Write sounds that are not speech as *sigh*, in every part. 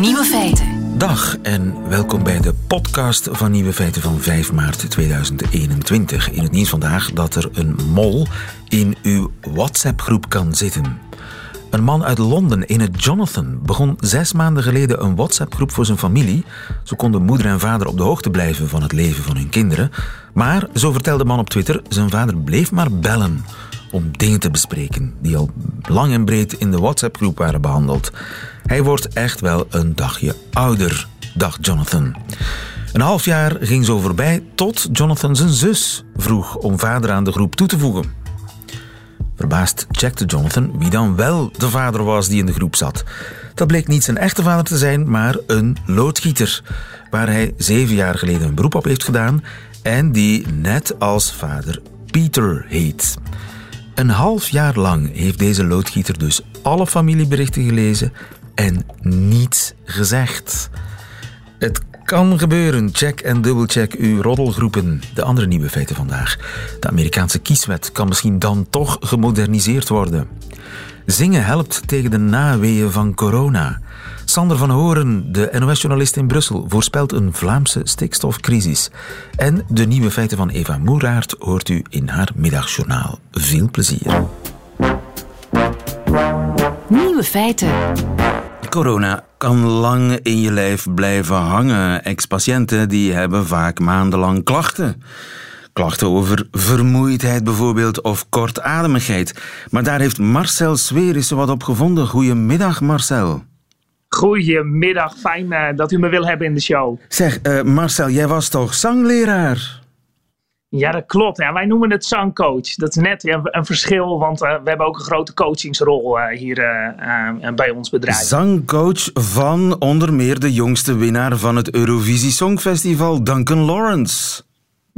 Nieuwe feiten. Dag en welkom bij de podcast van Nieuwe Feiten van 5 maart 2021. In het nieuws vandaag dat er een mol in uw WhatsApp-groep kan zitten. Een man uit Londen, in het Jonathan, begon zes maanden geleden een WhatsApp-groep voor zijn familie. Zo konden moeder en vader op de hoogte blijven van het leven van hun kinderen. Maar, zo vertelde de man op Twitter, zijn vader bleef maar bellen om dingen te bespreken die al lang en breed in de WhatsApp-groep waren behandeld. Hij wordt echt wel een dagje ouder, dacht Jonathan. Een half jaar ging zo voorbij tot Jonathan zijn zus vroeg om vader aan de groep toe te voegen. Verbaasd checkte Jonathan wie dan wel de vader was die in de groep zat. Dat bleek niet zijn echte vader te zijn, maar een loodgieter, waar hij zeven jaar geleden een beroep op heeft gedaan en die net als vader Peter heet. Een half jaar lang heeft deze loodgieter dus alle familieberichten gelezen en niets gezegd. Het kan gebeuren. Check en dubbelcheck uw roddelgroepen. De andere nieuwe feiten vandaag. De Amerikaanse kieswet kan misschien dan toch gemoderniseerd worden. Zingen helpt tegen de naweeën van corona. Sander van Horen, de NOS-journalist in Brussel, voorspelt een Vlaamse stikstofcrisis. En de nieuwe feiten van Eva Moeraert hoort u in haar middagjournaal. Veel plezier. Nieuwe feiten. Corona kan lang in je lijf blijven hangen. Ex-patiënten die hebben vaak maandenlang klachten. Klachten over vermoeidheid bijvoorbeeld of kortademigheid. Maar daar heeft Marcel Swerissen wat op gevonden. Goedemiddag Marcel. Goedemiddag, fijn uh, dat u me wil hebben in de show. Zeg, uh, Marcel, jij was toch zangleraar? Ja, dat klopt. Ja, wij noemen het zangcoach. Dat is net een, verschil, want uh, we hebben ook een grote coachingsrol hier bij ons bedrijf. Zangcoach van onder meer de jongste winnaar van het Eurovisie Songfestival, Duncan Lawrence.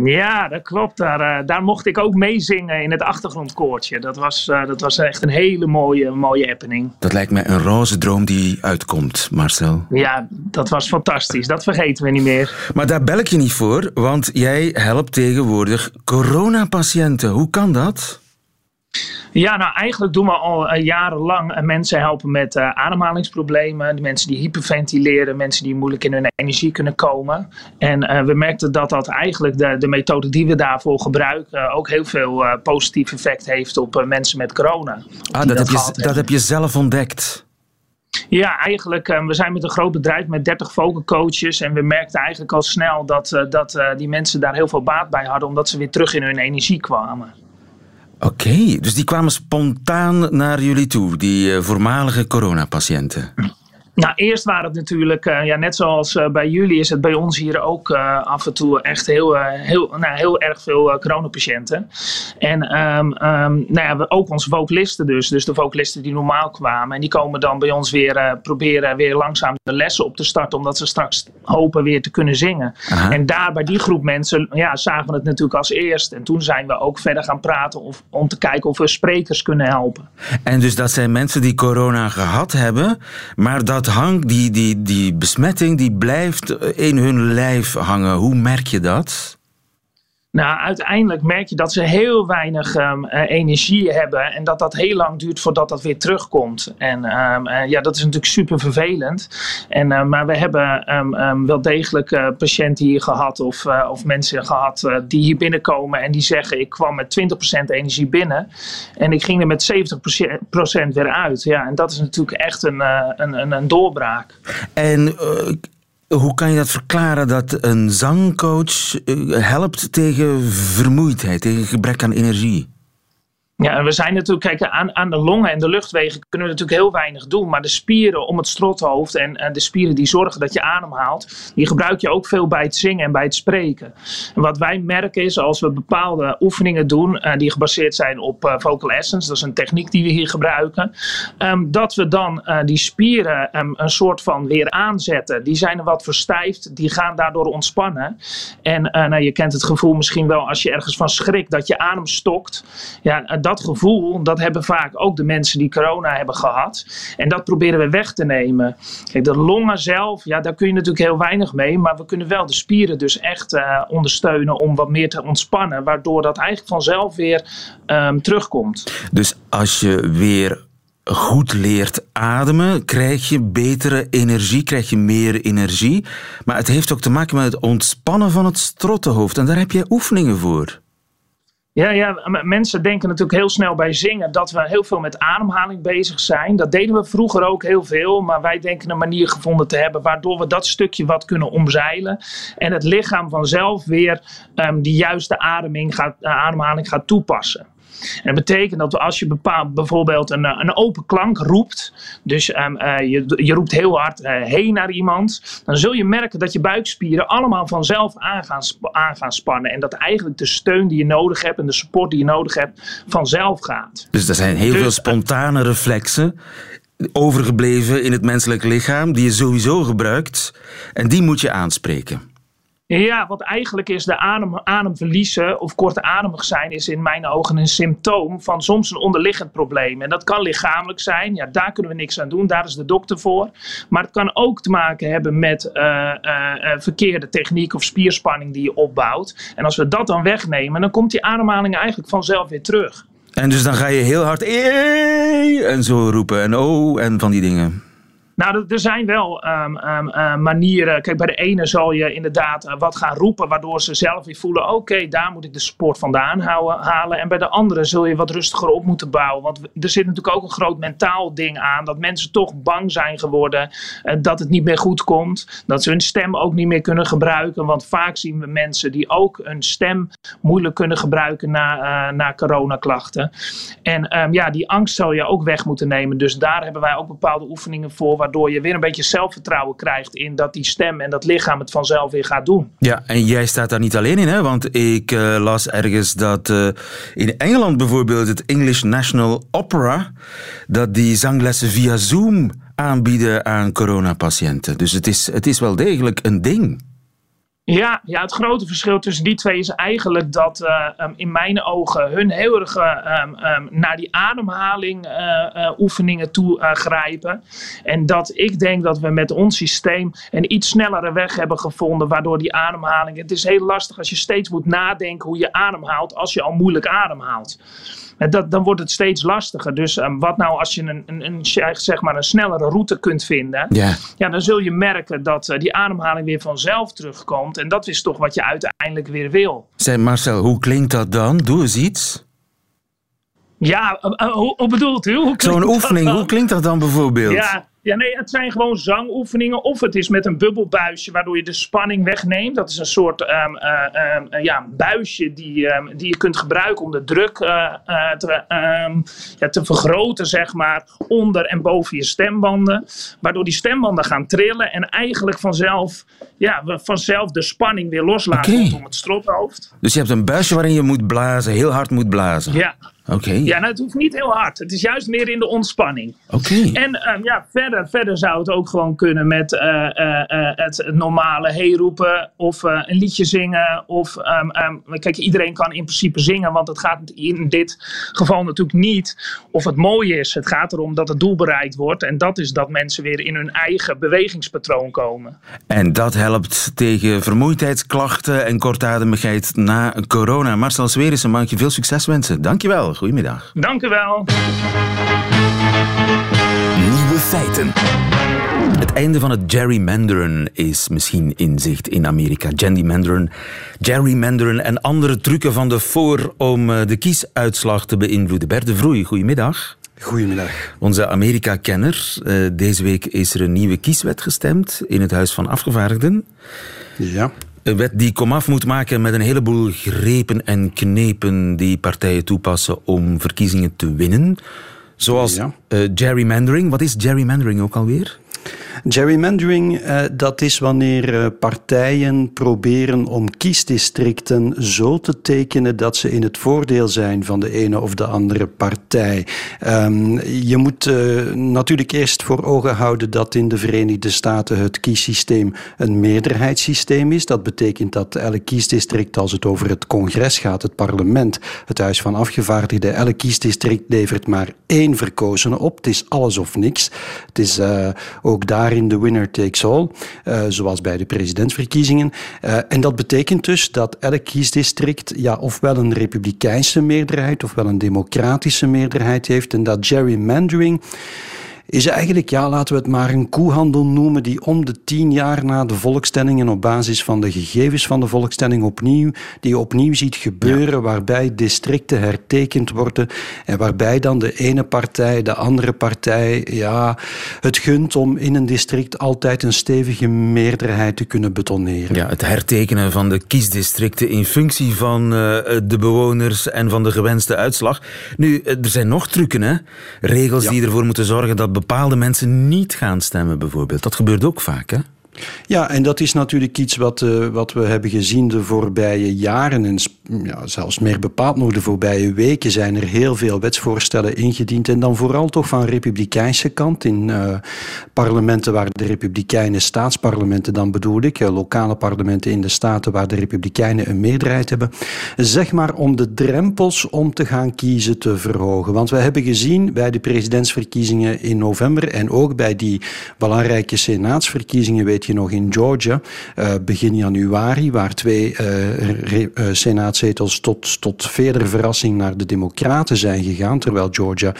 Ja, dat klopt. Daar, uh, daar mocht ik ook meezingen in het achtergrondkoortje. Dat was, uh, dat was echt een hele mooie, mooie happening. Dat lijkt mij een roze droom die uitkomt, Marcel. Ja, dat was fantastisch. Dat vergeten we niet meer. Maar daar bel ik je niet voor, want jij helpt tegenwoordig coronapatiënten. Hoe kan dat? Ja, nou eigenlijk doen we al uh, jarenlang uh, mensen helpen met uh, ademhalingsproblemen. De mensen die hyperventileren, mensen die moeilijk in hun energie kunnen komen. En we merkten dat dat eigenlijk de, de methode die we daarvoor gebruiken ook heel veel positief effect heeft op mensen met corona. Ah, dat, dat, heb je, dat heb je zelf ontdekt? Ja, eigenlijk, we zijn met een groot bedrijf met 30 vocal coaches. En we merkten eigenlijk al snel dat, dat die mensen daar heel veel baat bij hadden, omdat ze weer terug in hun energie kwamen. Oké, dus die kwamen spontaan naar jullie toe, die uh, voormalige coronapatiënten. Nou, eerst waren het natuurlijk, uh, ja, net zoals uh, bij jullie is het bij ons hier ook uh, af en toe echt heel, heel, nou, heel erg veel coronapatiënten. En um, um, nou ja, ook onze vocalisten dus, dus de vocalisten die normaal kwamen. En die komen dan bij ons weer proberen weer langzaam de lessen op te starten, omdat ze straks hopen weer te kunnen zingen. Aha. En daar bij die groep mensen, ja, zagen we het natuurlijk als eerst. En toen zijn we ook verder gaan praten of, om te kijken of we sprekers kunnen helpen. En dus dat zijn mensen die corona gehad hebben, maar dat hang, die, die, die besmetting, die blijft in hun lijf hangen. Hoe merk je dat? Nou, uiteindelijk merk je dat ze heel weinig um, uh, energie hebben en dat dat heel lang duurt voordat dat weer terugkomt. En um, uh, ja, dat is natuurlijk super vervelend. En, uh, maar we hebben um, wel degelijk patiënten hier gehad of, of mensen gehad die hier binnenkomen en die zeggen: Ik kwam met 20% energie binnen en ik ging er met 70% weer uit. Ja, en dat is natuurlijk echt een, een, een, een doorbraak. En hoe kan je dat verklaren dat een zangcoach helpt tegen vermoeidheid, tegen gebrek aan energie? Ja, we zijn natuurlijk, kijk, aan, aan de longen en de luchtwegen kunnen we natuurlijk heel weinig doen. Maar de spieren om het strothoofd en, de spieren die zorgen dat je ademhaalt, die gebruik je ook veel bij het zingen en bij het spreken. En wat wij merken is, als we bepaalde oefeningen doen, uh, die gebaseerd zijn op uh, vocal essence, dat is een techniek die we hier gebruiken, um, dat we dan uh, die spieren um, een soort van weer aanzetten. Die zijn er wat verstijfd, die gaan daardoor ontspannen. En nou, je kent het gevoel misschien wel als je ergens van schrikt, dat je adem stokt. Ja, dat gevoel, dat hebben vaak ook de mensen die corona hebben gehad. En dat proberen we weg te nemen. Kijk, de longen zelf, ja, daar kun je natuurlijk heel weinig mee. Maar we kunnen wel de spieren dus echt uh, ondersteunen om wat meer te ontspannen. Waardoor dat eigenlijk vanzelf weer um, terugkomt. Dus als je weer goed leert ademen, krijg je betere energie, krijg je meer energie. Maar het heeft ook te maken met het ontspannen van het strottenhoofd. En daar heb je oefeningen voor. Ja, ja, mensen denken natuurlijk heel snel bij zingen dat we heel veel met ademhaling bezig zijn. Dat deden we vroeger ook heel veel, maar wij denken een manier gevonden te hebben waardoor we dat stukje wat kunnen omzeilen. En het lichaam vanzelf weer um, die juiste ademing gaat, uh, ademhaling gaat toepassen. En dat betekent dat als je bepaalt, bijvoorbeeld een, een open klank roept, dus um, uh, je, je roept heel hard uh, heen naar iemand, dan zul je merken dat je buikspieren allemaal vanzelf aan gaan, aan gaan spannen. En dat eigenlijk de steun die je nodig hebt en de support die je nodig hebt vanzelf gaat. Dus er zijn heel dus, veel spontane reflexen overgebleven in het menselijk lichaam die je sowieso gebruikt en die moet je aanspreken. Ja, wat eigenlijk is de adem, ademverliezen of kortademig zijn, is in mijn ogen een symptoom van soms een onderliggend probleem. En dat kan lichamelijk zijn, ja, daar kunnen we niks aan doen, daar is de dokter voor. Maar het kan ook te maken hebben met uh, uh, verkeerde techniek of spierspanning die je opbouwt. En als we dat dan wegnemen, dan komt die ademhaling eigenlijk vanzelf weer terug. En dus dan ga je heel hard en zo roepen en oh en van die dingen. Nou, er zijn wel um, um, uh, manieren. Kijk, bij de ene zal je inderdaad uh, wat gaan roepen, waardoor ze zelf weer voelen: oké, daar moet ik de support vandaan houden, halen. En bij de andere zul je wat rustiger op moeten bouwen. Want er zit natuurlijk ook een groot mentaal ding aan. Dat mensen toch bang zijn geworden uh, dat het niet meer goed komt. Dat ze hun stem ook niet meer kunnen gebruiken. Want vaak zien we mensen die ook hun stem moeilijk kunnen gebruiken na, na coronaklachten. En ja, die angst zou je ook weg moeten nemen. Dus daar hebben wij ook bepaalde oefeningen voor waardoor je weer een beetje zelfvertrouwen krijgt in dat die stem en dat lichaam het vanzelf weer gaat doen. Ja, en jij staat daar niet alleen in, hè? want ik uh, las ergens dat uh, in Engeland bijvoorbeeld het English National Opera, dat die zanglessen via Zoom aanbieden aan coronapatiënten. Dus het is, het is wel degelijk een ding. Ja, ja, het grote verschil tussen die twee is eigenlijk dat uh, in mijn ogen hun heel erg um, um, naar die ademhaling uh, oefeningen toe grijpen. En dat ik denk dat we met ons systeem een iets snellere weg hebben gevonden, waardoor die ademhaling. Het is heel lastig als je steeds moet nadenken hoe je ademhaalt als je al moeilijk ademhaalt dat, dan wordt het steeds lastiger. Dus um, wat nou als je een, een, een, zeg maar een snellere route kunt vinden, yeah. ja, dan zul je merken dat uh, die ademhaling weer vanzelf terugkomt. En dat is toch wat je uiteindelijk weer wil. Zeg Marcel, hoe klinkt dat dan? Doe eens iets. Ja, uh, uh, hoe, hoe, bedoelt u? Zo'n oefening, hoe klinkt dat dan bijvoorbeeld? Ja, ja, nee, het zijn gewoon zangoefeningen. Of het is met een bubbelbuisje, waardoor je de spanning wegneemt. Dat is een soort um, uh, um, ja, buisje die, um, die je kunt gebruiken om de druk uh, te, ja, te vergroten, zeg maar, onder en boven je stembanden. Waardoor die stembanden gaan trillen en eigenlijk vanzelf, ja, vanzelf de spanning weer loslaten okay. rondom het strothoofd. Dus je hebt een buisje waarin je moet blazen, heel hard moet blazen. Ja. Oké. Ja, nou, het hoeft niet heel hard. Het is juist meer in de ontspanning. Oké. En um, ja, verder, verder zou het ook gewoon kunnen met uh, uh, uh, het normale hey roepen of een liedje zingen. Of um, um, kijk, iedereen kan in principe zingen, want het gaat in dit geval natuurlijk niet of het mooi is. Het gaat erom dat het doel bereikt wordt. En dat is dat mensen weer in hun eigen bewegingspatroon komen. En dat helpt tegen vermoeidheidsklachten en kortademigheid na corona. Marcel Swerissen, mag je veel succes wensen. Dankjewel. Goedemiddag. Dank u wel. Nieuwe feiten. Het einde van het gerrymanderen is misschien in zicht in Amerika. Gerrymanderen, gerrymanderen en andere trucken van de voor om eh, de kiesuitslag te beïnvloeden. Bert de Vroei, goedemiddag. Goedemiddag. Onze Amerika-kenner. Uh, deze week is er een nieuwe kieswet gestemd in het Huis van Afgevaardigden. Ja. Een wet die komaf moet maken met een heleboel grepen en knepen die partijen toepassen om verkiezingen te winnen. Zoals ja. uh, gerrymandering. Wat is gerrymandering ook alweer? Gerrymandering, uh, dat is wanneer uh, partijen proberen om kiesdistricten zo te tekenen dat ze in het voordeel zijn van de ene of de andere partij. Um, je moet uh, natuurlijk eerst voor ogen houden dat in de Verenigde Staten het kiessysteem een meerderheidssysteem is. Dat betekent dat elk kiesdistrict, als het over het congres gaat, het parlement, het Huis van Afgevaardigden, elk kiesdistrict levert maar één verkozene op. Het is alles of niks. Het is Ook daarin de winner takes all, uh, zoals bij de presidentsverkiezingen. Uh, en dat betekent dus dat elk kiesdistrict ja, ofwel een republikeinse meerderheid ofwel een democratische meerderheid heeft. En dat gerrymandering is eigenlijk, ja, laten we het maar een koehandel noemen, die om de tien jaar na de volkstelling op basis van de gegevens van de volkstelling opnieuw, die je opnieuw ziet gebeuren, waarbij districten hertekend worden en waarbij dan de ene partij, de andere partij, ja, het gunt om in een district altijd een stevige meerderheid te kunnen betoneren. Ja, het hertekenen van de kiesdistricten in functie van uh, de bewoners en van de gewenste uitslag. Nu, eh, er zijn nog trucken, hè? Regels die ervoor moeten zorgen dat bepaalde mensen niet gaan stemmen, bijvoorbeeld. Dat gebeurt ook vaak, hè? Ja, en dat is natuurlijk iets wat, uh, wat we hebben gezien de voorbije jaren. En ja, zelfs meer bepaald nog de voorbije weken zijn er heel veel wetsvoorstellen ingediend. En dan vooral toch van republikeinse kant. In uh, parlementen waar de republikeinen, staatsparlementen dan bedoel ik, uh, lokale parlementen in de staten waar de republikeinen een meerderheid hebben. Zeg maar om de drempels om te gaan kiezen te verhogen. Want we hebben gezien bij de presidentsverkiezingen in november en ook bij die belangrijke senaatsverkiezingen, weet nog, in Georgia, uh, begin januari, waar twee uh, senaatzetels tot, tot verder verrassing naar de Democraten zijn gegaan, terwijl Georgia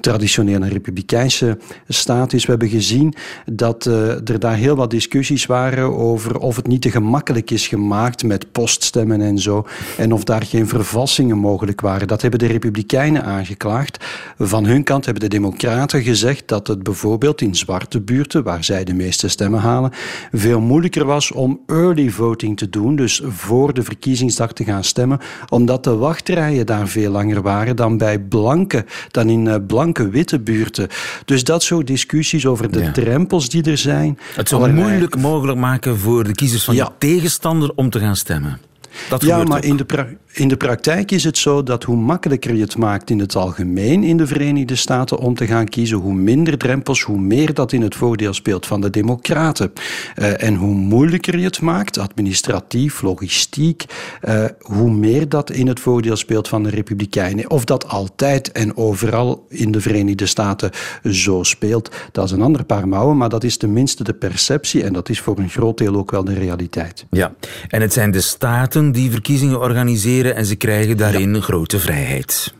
traditioneel een republikeinse staat is. We hebben gezien dat er daar heel wat discussies waren over of het niet te gemakkelijk is gemaakt met poststemmen en zo, en of daar geen vervalsingen mogelijk waren. Dat hebben de Republikeinen aangeklaagd. Van hun kant hebben de Democraten gezegd dat het bijvoorbeeld in zwarte buurten, waar zij de meeste stemmen halen, veel moeilijker was om early voting te doen, dus voor de verkiezingsdag te gaan stemmen, omdat de wachtrijen daar veel langer waren dan bij blanke, dan in uh, blanke witte buurten. Dus dat soort discussies over de ja. drempels die er zijn. Het zou moeilijk mogelijk maken voor de kiezers van ja. je tegenstander om te gaan stemmen. Dat ja, maar in de, in de praktijk is het zo dat hoe makkelijker je het maakt in het algemeen in de Verenigde Staten om te gaan kiezen, hoe minder drempels, hoe meer dat in het voordeel speelt van de Democraten. Uh, en hoe moeilijker je het maakt, administratief, logistiek, uh, hoe meer dat in het voordeel speelt van de Republikeinen. Of dat altijd en overal in de Verenigde Staten zo speelt, dat is een ander paar mouwen, maar dat is tenminste de perceptie en dat is voor een groot deel ook wel de realiteit. Ja, en het zijn de staten die verkiezingen organiseren en ze krijgen daarin ja. grote vrijheid.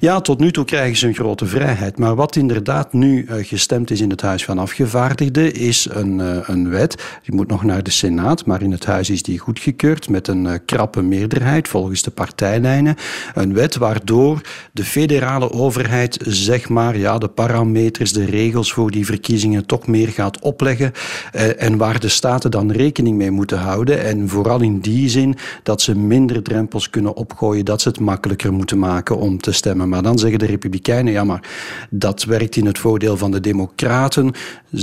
Ja, tot nu toe krijgen ze een grote vrijheid. Maar wat inderdaad nu uh, gestemd is in het Huis van Afgevaardigden, is een, uh, een wet. Die moet nog naar de Senaat, maar in het Huis is die goedgekeurd met een uh, krappe meerderheid volgens de partijlijnen. Een wet waardoor de federale overheid, zeg maar, ja, de parameters, de regels voor die verkiezingen toch meer gaat opleggen. en waar de staten dan rekening mee moeten houden. En vooral in die zin dat ze minder drempels kunnen opgooien, dat ze het makkelijker moeten maken om te stemmen. Maar dan zeggen de Republikeinen, ja, maar dat werkt in het voordeel van de Democraten.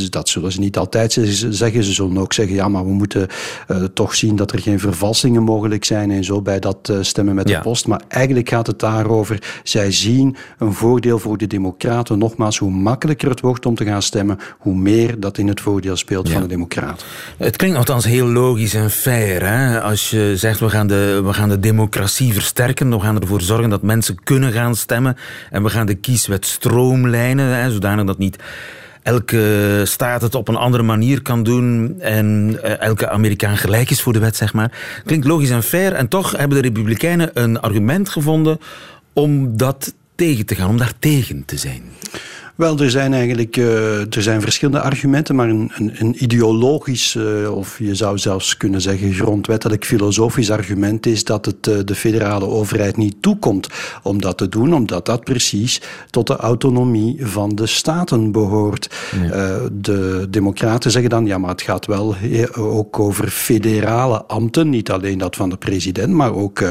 Dat zullen ze niet altijd zeggen. Ze zullen ook zeggen, ja, maar we moeten uh, toch zien dat er geen vervalsingen mogelijk zijn en zo bij dat uh, stemmen met ja. de post. Maar eigenlijk gaat het daarover, zij zien een voordeel voor de Democraten. Nogmaals, hoe makkelijker het wordt om te gaan stemmen, hoe meer dat in het voordeel speelt ja. van de Democraten. Het klinkt althans heel logisch en fair. Hè? Als je zegt, we gaan, de, we gaan de democratie versterken, we gaan ervoor zorgen dat mensen kunnen gaan stemmen. En we gaan de kieswet stroomlijnen, hè, zodanig dat niet elke staat het op een andere manier kan doen en elke Amerikaan gelijk is voor de wet, zeg maar. Klinkt logisch en fair. En toch hebben de Republikeinen een argument gevonden om dat tegen te gaan, om daar tegen te zijn. Wel, er zijn eigenlijk uh, er zijn verschillende argumenten, maar een, een, een ideologisch, uh, of je zou zelfs kunnen zeggen grondwettelijk filosofisch argument is dat het uh, de federale overheid niet toekomt om dat te doen, omdat dat precies tot de autonomie van de staten behoort. De democraten zeggen dan, ja, maar het gaat wel ook over federale ambten, niet alleen dat van de president, maar ook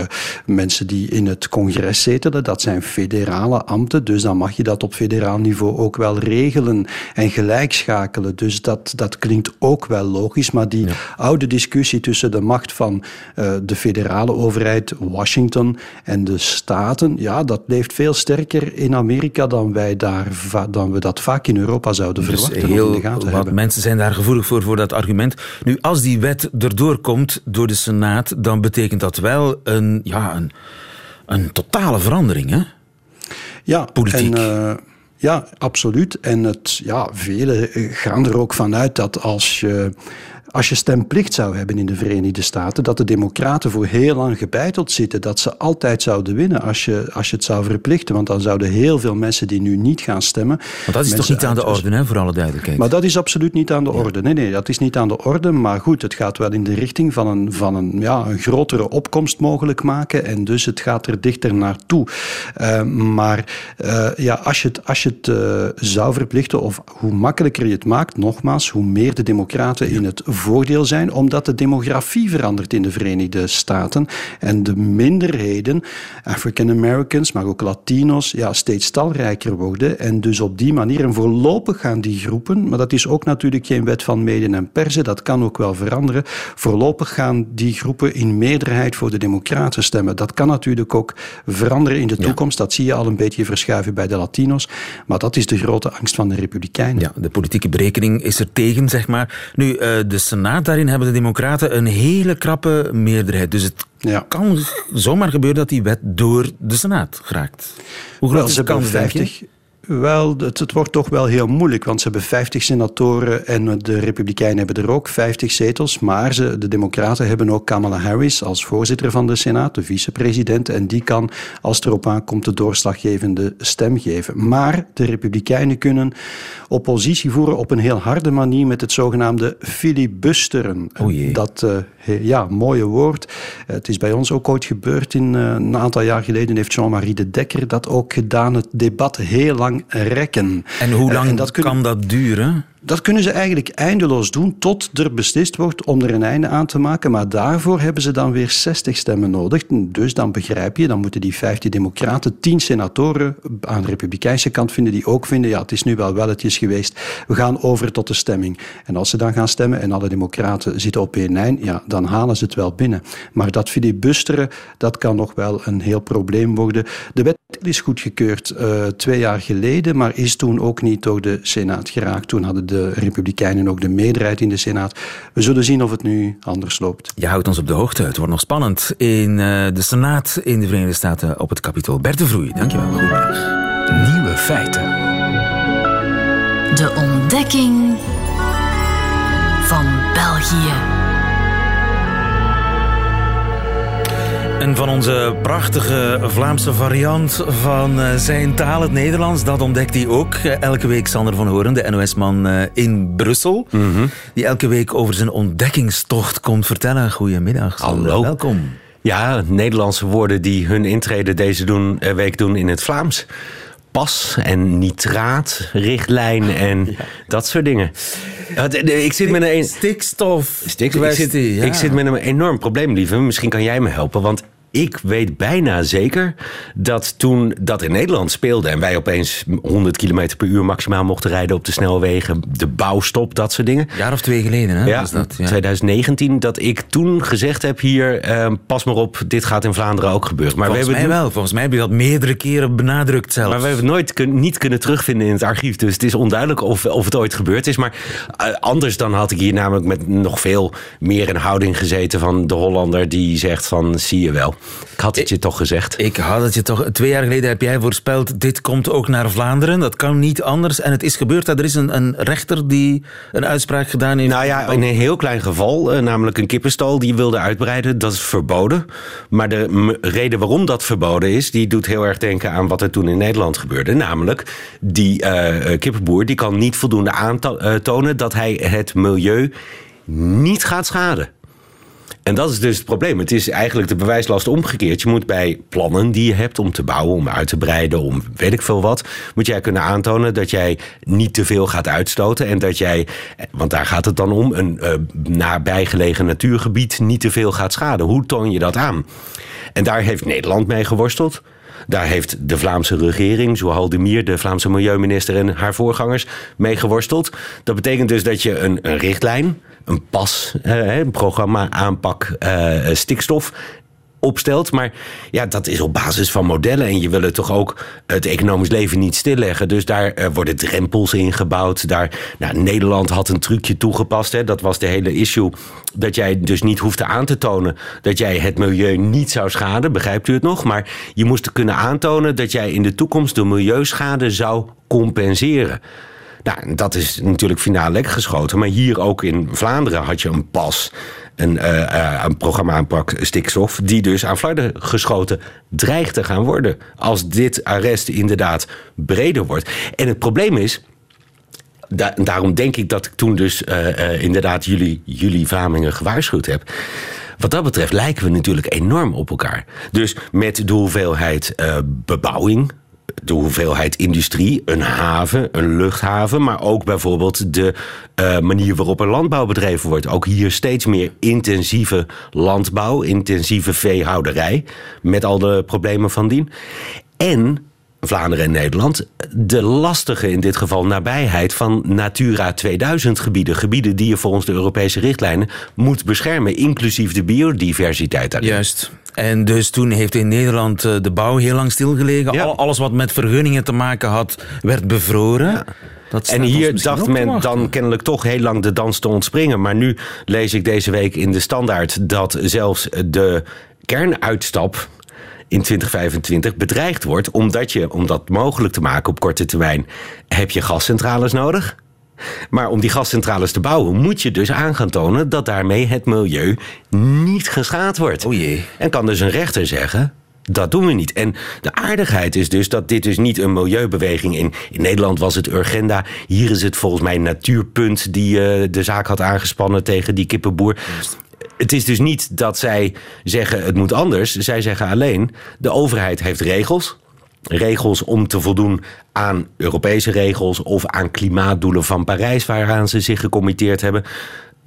mensen die in het congres zetelen, dat zijn federale ambten, dus dan mag je dat op federaal niveau ook wel regelen en gelijkschakelen. Dus dat, dat klinkt ook wel logisch. Maar die ja. oude discussie tussen de macht van uh, de federale overheid, Washington en de staten, ja, dat leeft veel sterker in Amerika dan, wij daar, dan we dat vaak in Europa zouden dus verwachten. Heel in de gaten wat hebben. mensen zijn daar gevoelig voor, voor dat argument. Nu, als die wet erdoor komt door de Senaat, dan betekent dat wel een, ja, een, een totale verandering, hè? Ja, Politiek. En, uh, Ja, absoluut. En het, ja, velen gaan er ook vanuit dat als je als je stemplicht zou hebben in de Verenigde Staten, dat de Democraten voor heel lang gebeiteld zitten, dat ze altijd zouden winnen als je, als je het zou verplichten. Want dan zouden heel veel mensen die nu niet gaan stemmen. Want dat is toch niet aan de orde, hè, voor alle duidelijkheid? Maar dat is absoluut niet aan de orde. Nee, nee, dat is niet aan de orde. Maar goed, het gaat wel in de richting van een, van een, ja, een grotere opkomst mogelijk maken. En dus het gaat er dichter naartoe. Uh, maar uh, ja, als je het, als je het uh, zou verplichten, of hoe makkelijker je het maakt, nogmaals, hoe meer de Democraten in het voordeel zijn, omdat de demografie verandert in de Verenigde Staten en de minderheden, African Americans, maar ook Latino's, ja, steeds talrijker worden. En dus op die manier, en voorlopig gaan die groepen, maar dat is ook natuurlijk geen wet van meden en persen, dat kan ook wel veranderen, voorlopig gaan die groepen in meerderheid voor de Democraten stemmen. Dat kan natuurlijk ook veranderen in de toekomst. Dat zie je al een beetje verschuiven bij de Latino's. Maar dat is de grote angst van de Republikeinen. Ja, de politieke berekening is er tegen, zeg maar. Nu, uh, de Senaat, daarin hebben de Democraten een hele krappe meerderheid. Dus het ja. kan zomaar gebeuren dat die wet door de Senaat geraakt. Hoe groot is de kans, 50, wel, het, het, wordt toch wel heel moeilijk, want ze hebben 50 senatoren en de Republikeinen hebben er ook 50 zetels. Maar ze, de Democraten hebben ook Kamala Harris als voorzitter van de Senaat, de vicepresident. En die kan, als het erop aankomt, de doorslaggevende stem geven. Maar de Republikeinen kunnen oppositie voeren op een heel harde manier met het zogenaamde filibusteren. Oh Dat, uh, ja, mooie woord. Het is bij ons ook ooit gebeurd. In, uh, een aantal jaar geleden heeft Jean-Marie de Dekker dat ook gedaan. Het debat heel lang rekken. En hoe lang en dat kan dat duren? Dat kunnen ze eigenlijk eindeloos doen tot er beslist wordt om er een einde aan te maken. Maar daarvoor hebben ze dan weer 60 stemmen nodig. Dus dan begrijp je, dan moeten die 15 democraten 10 senatoren aan de republikeinse kant vinden die ook vinden, ja, het is nu wel welletjes geweest. We gaan over tot de stemming. En als ze dan gaan stemmen en alle democraten zitten op één lijn, ja, dan halen ze het wel binnen. Maar dat filibusteren, dat kan nog wel een heel probleem worden. De wet is goedgekeurd uh, twee jaar geleden, maar is toen ook niet door de Senaat geraakt. Toen hadden de de Republikeinen ook de meerderheid in de Senaat. We zullen zien of het nu anders loopt. Je houdt ons op de hoogte. Het wordt nog spannend in uh, de Senaat in de Verenigde Staten op het Capitool. Bert de Vroei, dankjewel. Goedemiddag. Nieuwe feiten. De ontdekking van België. En van onze prachtige Vlaamse variant van uh, zijn taal, het Nederlands, dat ontdekt hij ook. Uh, elke week Sander van Horen, de NOS-man uh, in Brussel. Mm -hmm. Die elke week over zijn ontdekkingstocht komt vertellen. Goedemiddag, Sander. Hallo. Welkom. Ja, Nederlandse woorden die hun intrede deze doen, week doen in het Vlaams. Pas en nitraat, richtlijn en ja. dat soort dingen. Ik zit met een... Stikstof. Stikstof. Ik zit, ja. ik zit met een enorm probleem, lieve. Misschien kan jij me helpen, want ik weet bijna zeker dat toen dat in Nederland speelde en wij opeens 100 km per uur maximaal mochten rijden op de snelwegen, de bouwstop, dat soort dingen. Een jaar of twee geleden, hè? Ja, was dat, ja. 2019, dat ik toen gezegd heb hier, eh, pas maar op, dit gaat in Vlaanderen ook gebeuren. Maar volgens we hebben mij wel, volgens mij heb je dat meerdere keren benadrukt zelfs. Maar we hebben het nooit kun, niet kunnen terugvinden in het archief, dus het is onduidelijk of, of het ooit gebeurd is. Maar uh, anders dan had ik hier namelijk met nog veel meer een houding gezeten van de Hollander die zegt van, zie je wel. Ik had het je toch gezegd. Ik had het je toch. Twee jaar geleden heb jij voorspeld. Dit komt ook naar Vlaanderen. Dat kan niet anders. En het is gebeurd. Er is een, een rechter die een uitspraak gedaan heeft. Nou ja, in een heel klein geval. Uh, namelijk een kippenstal die wilde uitbreiden. Dat is verboden. Maar de reden waarom dat verboden is. die doet heel erg denken aan wat er toen in Nederland gebeurde. Namelijk, die uh, kippenboer die kan niet voldoende aantonen. dat hij het milieu niet gaat schaden. En dat is dus het probleem. Het is eigenlijk de bewijslast omgekeerd. Je moet bij plannen die je hebt om te bouwen, om uit te breiden, om weet ik veel wat, moet jij kunnen aantonen dat jij niet te veel gaat uitstoten en dat jij, want daar gaat het dan om, een uh, nabijgelegen natuurgebied niet te veel gaat schaden. Hoe toon je dat aan? En daar heeft Nederland mee geworsteld. Daar heeft de Vlaamse regering, Zoal de Mier, de Vlaamse milieuminister en haar voorgangers mee geworsteld. Dat betekent dus dat je een, een richtlijn, een pas, een programma aanpak uh, stikstof opstelt. Maar ja, dat is op basis van modellen. En je wil het toch ook het economisch leven niet stilleggen. Dus daar uh, worden drempels ingebouwd. Daar, nou, Nederland had een trucje toegepast. Hè. Dat was de hele issue. Dat jij dus niet hoefde aan te tonen dat jij het milieu niet zou schaden. Begrijpt u het nog? Maar je moest kunnen aantonen dat jij in de toekomst de milieuschade zou compenseren. Nou, dat is natuurlijk finaal lek geschoten. Maar hier ook in Vlaanderen had je een pas. Een, uh, een programma aanpak stikstof. Die dus aan Vlaanderen geschoten dreigt te gaan worden. Als dit arrest inderdaad breder wordt. En het probleem is. daarom denk ik dat ik toen dus uh, inderdaad jullie, jullie Vlamingen gewaarschuwd heb. Wat dat betreft lijken we natuurlijk enorm op elkaar. Dus met de hoeveelheid bebouwing de hoeveelheid industrie, een haven, een luchthaven, maar ook bijvoorbeeld de uh, manier waarop er landbouw bedreven wordt. Ook hier steeds meer intensieve landbouw, intensieve veehouderij, met al de problemen van dien. En Vlaanderen en Nederland de lastige, in dit geval nabijheid van Natura 2000 gebieden. Gebieden die je volgens de Europese richtlijnen moet beschermen, inclusief de biodiversiteit daarin. Juist. En dus toen heeft in Nederland eh, de bouw heel lang stilgelegen. Alles wat met vergunningen te maken had, werd bevroren. Dat en hier dacht men dan kennelijk toch heel lang de dans te ontspringen. Maar nu lees ik deze week in de standaard dat zelfs de kernuitstap in 2025 bedreigd wordt. Omdat je, om dat mogelijk te maken op korte termijn, heb je gascentrales nodig. Maar om die gascentrales te bouwen, moet je dus aan gaan tonen dat daarmee het milieu niet geschaad wordt. O jee. En kan dus een rechter zeggen. Dat doen we niet. En de aardigheid is dus dat dit dus niet een milieubeweging in. In Nederland was het Urgenda. Hier is het volgens mij Natuurpunt die uh, de zaak had aangespannen tegen die kippenboer. Het is dus niet dat zij zeggen het moet anders. Zij zeggen alleen de overheid heeft regels regels om te voldoen aan Europese regels of aan klimaatdoelen van Parijs, waaraan ze zich gecommitteerd hebben.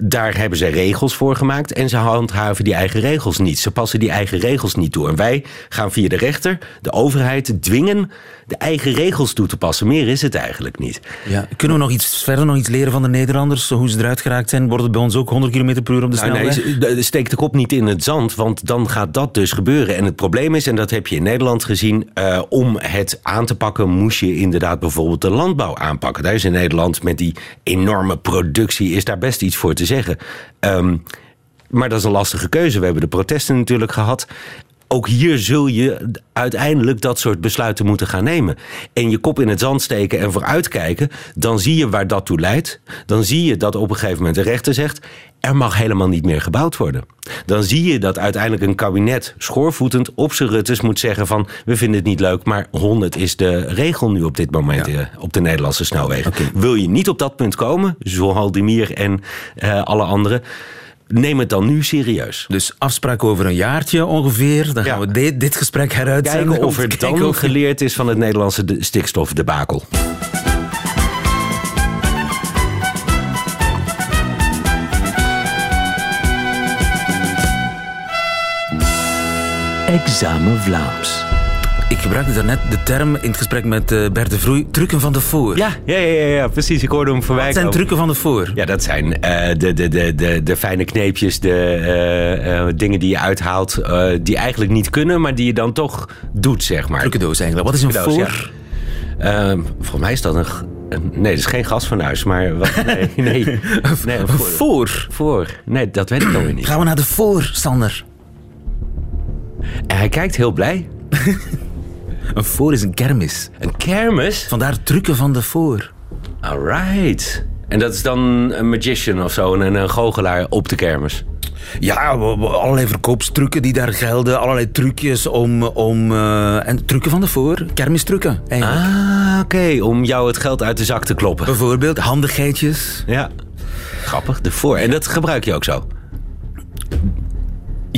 Daar hebben ze regels voor gemaakt en ze handhaven die eigen regels niet. Ze passen die eigen regels niet toe. En wij gaan via de rechter, de overheid, dwingen de eigen regels toe te passen. Meer is het eigenlijk niet. Ja. Kunnen we nog iets verder nog iets leren van de Nederlanders? Hoe ze eruit geraakt zijn? Wordt het bij ons ook 100 km per uur op de nou, snelweg? nee, steek de kop niet in het zand, want dan gaat dat dus gebeuren. En het probleem is, en dat heb je in Nederland gezien... Uh, om het aan te pakken moest je inderdaad bijvoorbeeld de landbouw aanpakken. Daar is in Nederland met die enorme productie... is daar best iets voor te zeggen. Um, maar dat is een lastige keuze. We hebben de protesten natuurlijk gehad ook hier zul je uiteindelijk dat soort besluiten moeten gaan nemen. En je kop in het zand steken en vooruitkijken, dan zie je waar dat toe leidt. Dan zie je dat op een gegeven moment de rechter zegt: er mag helemaal niet meer gebouwd worden. Dan zie je dat uiteindelijk een kabinet schoorvoetend op zijn ruttes moet zeggen van we vinden het niet leuk, maar 100 is de regel nu op dit moment ja. Eh, op de Nederlandse snelwegen. Wil je niet op dat punt komen, zoals Haldimir en uh, alle anderen neem het dan nu serieus. Dus afspraak over een jaartje ongeveer. Dan gaan we dit, dit gesprek heruitzenden. Kijken of er dan of... geleerd is van het Nederlandse stikstofdebakel. Examen Vlaams. Ik gebruikte daarnet de term in het gesprek met uh, Bert de Vroei, trucken van de voor. Ja, ja, ja, ja, precies. Ik hoorde hem voorbij Wat zijn trucken van de voor? Ja, dat zijn uh, de, de, de, de, de fijne kneepjes, de uh, dingen die je uithaalt, die eigenlijk niet kunnen, maar die je dan toch doet, zeg maar. Trucendoos eigenlijk. Wat is een voor? Ja. volgens mij is dat een, Nee, dat is geen gasfornuis, maar... Wat, *laughs* nee, nee, voor. voor. Voor. Nee, dat weet ik dan weer niet. Gaan we naar de voor, Sander? En hij kijkt heel blij. *laughs* Een voor is een kermis. Een kermis? Vandaar trucken van de voor. Alright. En dat is dan een magician of zo, een, een goochelaar op de kermis? Ja, allerlei verkoopstrucken die daar gelden. Allerlei trucjes om... om uh, en trucken van de voor. Kermistrucken, eigenlijk. Ah, oké. Om jou het geld uit de zak te kloppen. Bijvoorbeeld handigheidjes. Ja. Grappig, de voor. En dat gebruik je ook zo?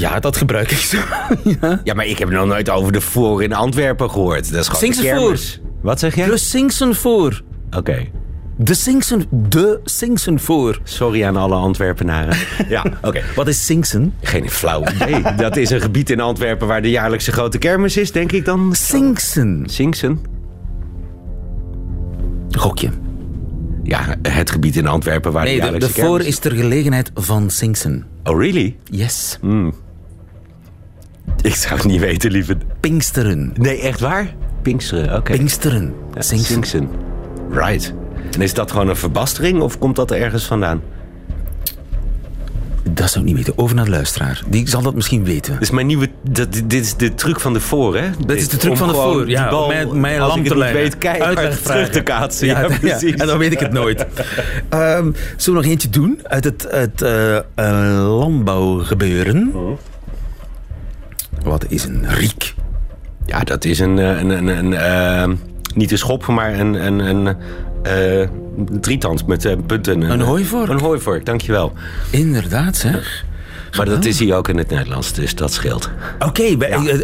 Ja, dat gebruik ik zo. *laughs* ja. ja, maar ik heb nog nooit over de voor in Antwerpen gehoord. Dat is gewoon Singsen voor. Wat zeg jij? De Singsen voor. Oké. De Singsen, de Singsen voor. Sorry aan alle Antwerpenaren. *laughs* ja, oké. Wat is Singsen? Geen flauw idee. dat is een gebied in Antwerpen waar de jaarlijkse grote kermis is, denk ik dan. Singsen. Singsen? Gokje. Ja, het gebied in Antwerpen waar nee, de jaarlijkse de, de voor is ter gelegenheid van Singsen. Oh, really? Yes. Mm. Ik zou het niet weten, lieve. Pinksteren. Nee, echt waar? Pinksteren, oké. Pinksteren. Ja. Right. En is dat gewoon een verbastering of komt dat ergens vandaan? Dat zou ik niet weten. Over naar de luisteraar. Die zal dat misschien weten. Dit is mijn nieuwe. Dat, dit is de truc van de voor, hè? Dat is de truc Om van de voor. die Ja, bal, om mij, mij als lam ik te leggen. weet, keihard Uitlegvragen. terug te kaatsen. Ja, Ja, *laughs* ja, precies. en dan weet ik het nooit. *laughs* Ehm, zullen we nog eentje doen uit het, het eh, eh, landbouwgebeuren? Wat is een riek? Ja, dat is een. eh, een, een, een eh, niet een schop, maar een. een, een eh, drietand met punten. Een hooivork. Een hooivork, dankjewel. Inderdaad, zeg. Maar dat is hier ook in het Nederlands, dus dat scheelt. Oké,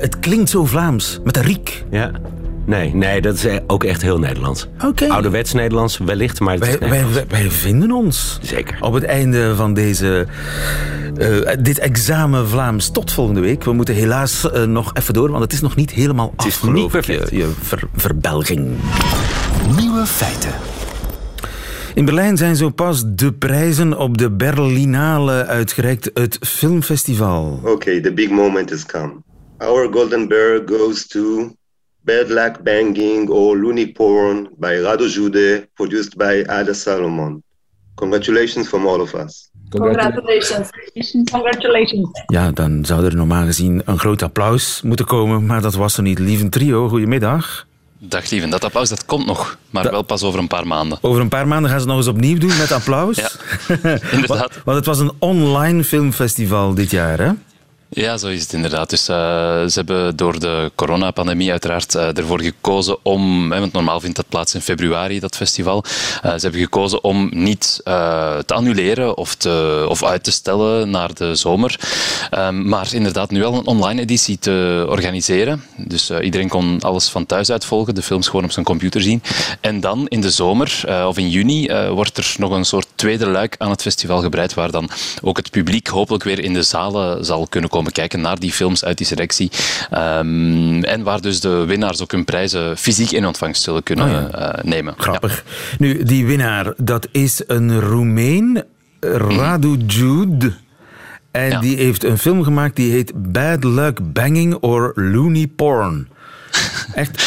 het klinkt zo Vlaams. Met een riek. Ja. Nee, nee, dat is ook echt heel Nederlands. Oké. Ouderwets Nederlands, wellicht, maar het is Wij, wij, Nederlands. wij, wij vinden ons. Zeker. Op het einde van deze, eh, dit examen Vlaams tot volgende week. We moeten helaas eh, nog even door, want het is nog niet helemaal Het is af, niet perfect. Je, je ver- verbelging. Nieuwe feiten. In Berlijn zijn zo pas de prijzen op de Berlinale uitgereikt, het filmfestival. Okay, the big moment has come. Our golden bear goes to Bad Luck Banging or Looney Porn by Rado Jude, produced by Ada Salomon. Congratulations from all of us. Congratulations. Congratulations. Ja, dan zou er normaal gezien een groot applaus moeten komen, maar dat was er niet. Lieve trio, goedemiddag. Dag lieven, dat applaus dat komt nog, maar wel pas over een paar maanden. Over een paar maanden gaan ze het nog eens opnieuw doen met applaus. Ja, *laughs* inderdaad. Want- Want het was een online filmfestival dit jaar, hè? Ja, zo is het inderdaad. Dus eh, ze hebben door de coronapandemie uiteraard eh, ervoor gekozen om, hè, want normaal vindt dat plaats in februari, dat festival. Eh, ze hebben gekozen om niet te annuleren of, te, of uit te stellen naar de zomer. Ehm, maar inderdaad nu al een online editie te organiseren. Dus iedereen kon alles van thuis uit volgen, de films gewoon op zijn computer zien. En dan in de zomer, of in juni, wordt er nog een soort tweede luik aan het festival gebreid, waar dan ook het publiek hopelijk weer in de zalen zal kunnen komen kijken naar die films uit die selectie. Ehm, en waar dus de winnaars ook hun prijzen fysiek in ontvangst zullen kunnen Oh ja. eh, nemen. Grappig. Nu, die winnaar, dat is een Roemeen, Radu Jude. En Ja. die heeft een film gemaakt die heet Bad Luck Banging or Looney Porn. *laughs* Echt,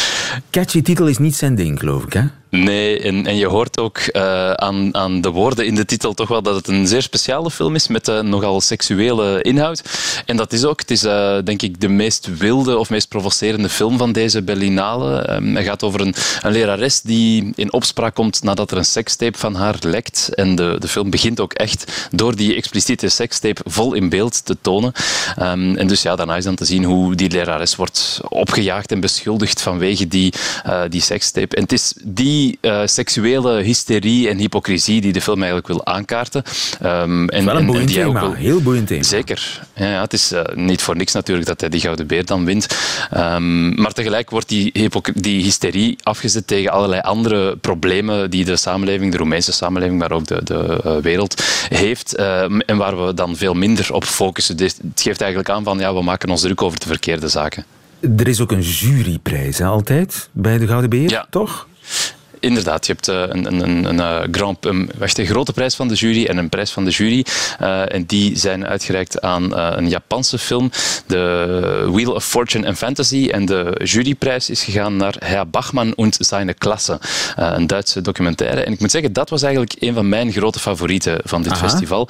catchy titel is niet zijn ding, geloof ik, hè? Nee, en, en je hoort ook eh, aan, aan de woorden in de titel toch wel dat het een zeer speciale film is met eh, nogal seksuele inhoud. En dat is ook, het is eh, denk ik de meest wilde of meest provocerende film van deze Berlinale. Ehm, het gaat over een, een lerares die in opspraak komt nadat er een sekstape van haar lekt. En de, de film begint ook echt door die expliciete sekstape vol in beeld te tonen. Ehm, en dus ja, daarna is dan te zien hoe die lerares wordt opgejaagd en beschuldigd vanwege die, eh, die sekstape. En het is die eh, seksuele hysterie en hypocrisie die de film eigenlijk wil aankaarten. Ehm, en, Wel een en- en boeiend die ook thema, wil- heel boeiend thema. Zeker. Ja, ja, het is eh, niet voor niks natuurlijk dat hij die Gouden Beer dan wint. Ehm, maar tegelijk wordt die, die hysterie afgezet tegen allerlei andere problemen die de samenleving, de Roemeense samenleving, maar ook de, de wereld heeft. ehm, en waar we dan veel minder op focussen. Dus het geeft eigenlijk aan van ja, we maken ons druk over de verkeerde zaken. Er is ook een juryprijs, hè, altijd, bij de Gouden Beer, Ja. toch? Inderdaad, je hebt eh, een, een, een, een, eh, grand, een, wacht, een grote prijs van de jury en een prijs van de jury. Eh, en die zijn uitgereikt aan een Japanse film, de Wheel of Fortune and Fantasy. En de juryprijs is gegaan naar Herr Bachmann und seine Klasse, een Duitse documentaire. En ik moet zeggen, dat was eigenlijk een van mijn grote favorieten van dit Aha. festival.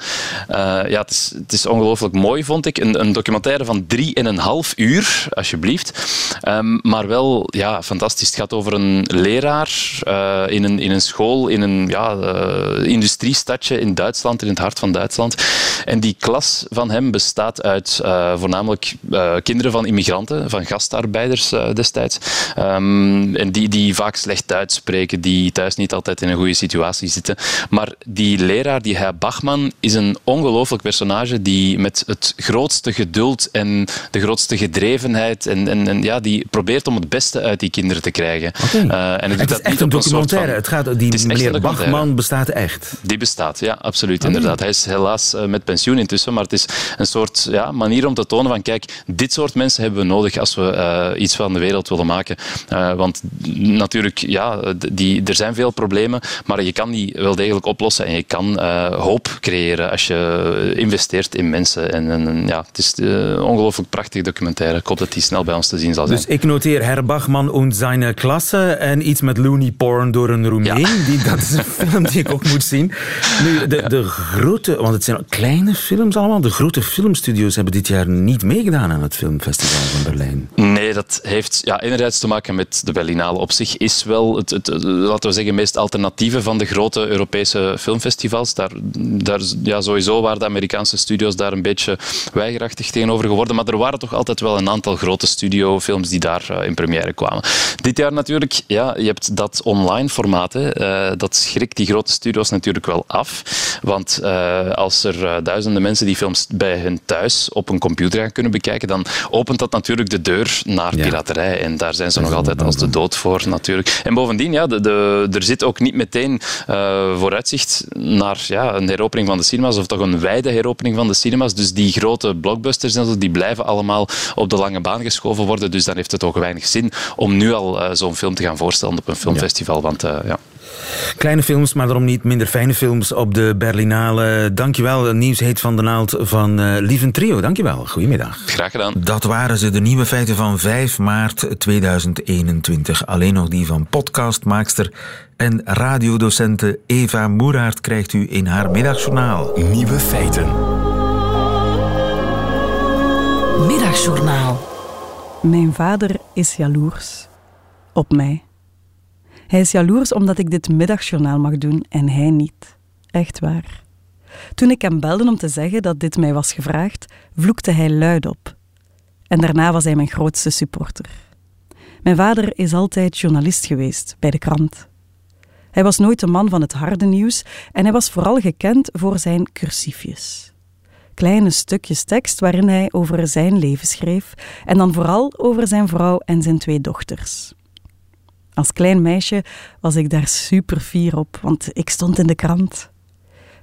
Ja, het is, het is ongelooflijk mooi, vond ik. Een, een documentaire van drie en een half uur, alsjeblieft. Ehm, maar wel ja, fantastisch. Het gaat over een leraar eh, in, een, in een school, in een ja, eh, industriestadje in Duitsland, in het hart van Duitsland. En die klas van hem bestaat uit eh, voornamelijk kinderen van immigranten, van gastarbeiders destijds. Ehm, en die, die vaak slecht Duits spreken, die thuis niet altijd in een goede situatie zitten. Maar die leraar, die Herr Bachmann, is een ongelooflijk personage die met het grootste geduld en de grootste gedrevenheid en, en, en ja, die probeert om het beste uit die kinderen te krijgen. Eh, en doet Het is dat echt niet een documentaire. Het gaat, die meneer Bachman bestaat echt. Die bestaat, ja, absoluut. Ah, inderdaad. Hij is helaas uh, met pensioen intussen, maar het is een soort ja, manier om te tonen van kijk, dit soort mensen hebben we nodig als we uh, iets van de wereld willen maken. Uh, want natuurlijk, ja, die, er zijn veel problemen, maar je kan die wel degelijk oplossen en je kan hoop creëren als je investeert in mensen. En, en ja, het is een ongelooflijk prachtig documentaire. Ik hoop dat die snel bij ons te zien zal zijn. Dus ik noteer Herr Bachman en zijn klasse en iets met loony porn door een Roemeen. Ja. Die, dat is een *laughs* film die ik ook moet zien. Nu, de, de grote, want het zijn kleine films allemaal, de grote filmstudios hebben dit jaar niet meegedaan aan het filmfestival van Berlijn. Nee, dat heeft ja, enerzijds te maken met de Berlinale op zich is wel het, het, laten we zeggen, meest alternatieve van de grote Europese filmfestivals. Daar, daar, ja, sowieso waren de Amerikaanse studios daar een beetje weigerachtig tegenover geworden, maar er waren toch altijd wel een aantal grote studiofilms die daar uh, in première kwamen. Dit jaar natuurlijk, ja, je hebt dat online formaat, hè, uh, dat schrikt die grote studio's natuurlijk wel af, want uh, als er duizenden mensen die films bij hun thuis op een computer gaan kunnen bekijken, dan opent dat natuurlijk de deur naar ja. piraterij en daar zijn ze nog altijd als de dood voor natuurlijk. En bovendien, ja, de, de, er zit ook niet meteen vooruitzicht naar ja, een heropening van de cinemas of toch een wijde heropening van de cinemas, dus die grote blockbusters en zo, die blijven allemaal op de lange baan geschoven worden, dus dan heeft het ook weinig zin om nu al zo'n film te gaan voorstellen op een filmfestival. Want, uh, ja. Kleine films, maar daarom niet minder fijne films op de Berlinale. Dankjewel, nieuws heet van de naald van uh, Lieven Trio. Dankjewel, goedemiddag. Graag gedaan. Dat waren ze, de nieuwe feiten van 5 maart 2021. Alleen nog die van podcastmaakster en radiodocente Eva Moeraert krijgt u in haar middagjournaal. Nieuwe feiten. Middagjournaal. Mijn vader is jaloers op mij. Hij is jaloers omdat ik dit middagjournaal mag doen en hij niet. Echt waar. Toen ik hem belde om te zeggen dat dit mij was gevraagd, vloekte hij luid op. En daarna was hij mijn grootste supporter. Mijn vader is altijd journalist geweest bij de krant. Hij was nooit de man van het harde nieuws en hij was vooral gekend voor zijn cursiefjes. Kleine stukjes tekst waarin hij over zijn leven schreef en dan vooral over zijn vrouw en zijn twee dochters. Als klein meisje was ik daar super fier op, want ik stond in de krant.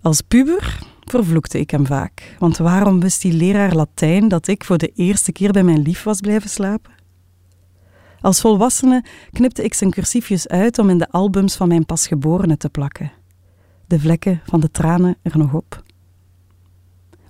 Als puber vervloekte ik hem vaak, want waarom wist die leraar Latijn dat ik voor de eerste keer bij mijn lief was blijven slapen? Als volwassene knipte ik zijn cursiefjes uit om in de albums van mijn pasgeborene te plakken. De vlekken van de tranen er nog op.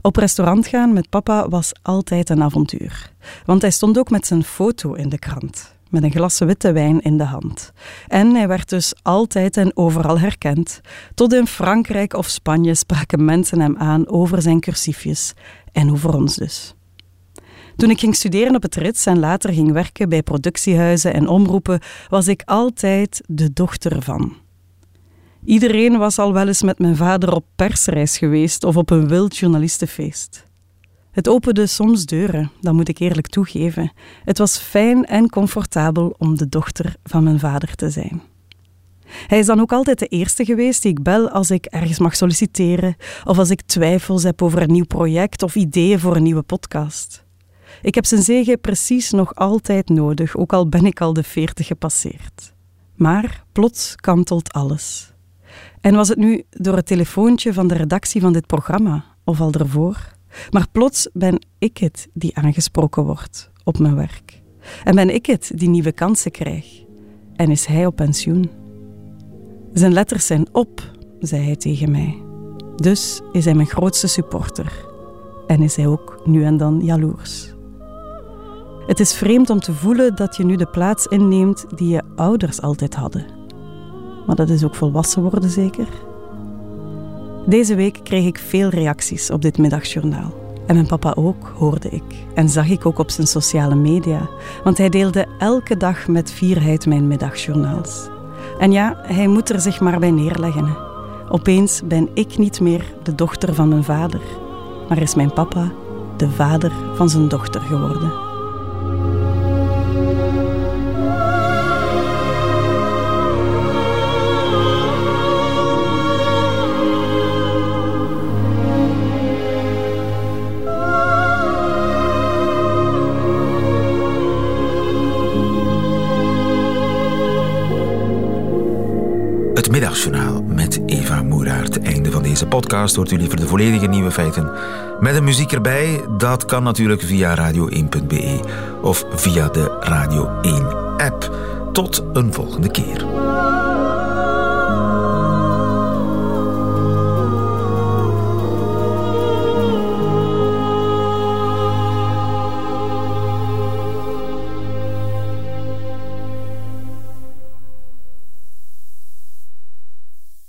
Op restaurant gaan met papa was altijd een avontuur, want hij stond ook met zijn foto in de krant met een glas witte wijn in de hand. En hij werd dus altijd en overal herkend. Tot in Frankrijk of Spanje spraken mensen hem aan over zijn cursiefjes en over ons dus. Toen ik ging studeren op het Rits en later ging werken bij productiehuizen en omroepen, was ik altijd de dochter van. Iedereen was al wel eens met mijn vader op persreis geweest of op een wild journalistenfeest. Het opende soms deuren, dat moet ik eerlijk toegeven. Het was fijn en comfortabel om de dochter van mijn vader te zijn. Hij is dan ook altijd de eerste geweest die ik bel als ik ergens mag solliciteren of als ik twijfels heb over een nieuw project of ideeën voor een nieuwe podcast. Ik heb zijn zegen precies nog altijd nodig, ook al ben ik al de veertig gepasseerd. Maar plots kantelt alles. En was het nu door het telefoontje van de redactie van dit programma of al ervoor? Maar plots ben ik het die aangesproken wordt op mijn werk. En ben ik het die nieuwe kansen krijgt. En is hij op pensioen. Zijn letters zijn op, zei hij tegen mij. Dus is hij mijn grootste supporter. En is hij ook nu en dan jaloers. Het is vreemd om te voelen dat je nu de plaats inneemt die je ouders altijd hadden. Maar dat is ook volwassen worden, zeker? Deze week kreeg ik veel reacties op dit middagjournaal. En mijn papa ook, hoorde ik. En zag ik ook op zijn sociale media. Want hij deelde elke dag met fierheid mijn middagjournaals. En ja, hij moet er zich maar bij neerleggen. Opeens ben ik niet meer de dochter van mijn vader, maar is mijn papa de vader van zijn dochter geworden. Deze podcast. Hoort u liever de volledige nieuwe feiten met een muziek erbij? Dat kan natuurlijk via radio1.be of via de Radio 1 app. Tot een volgende keer.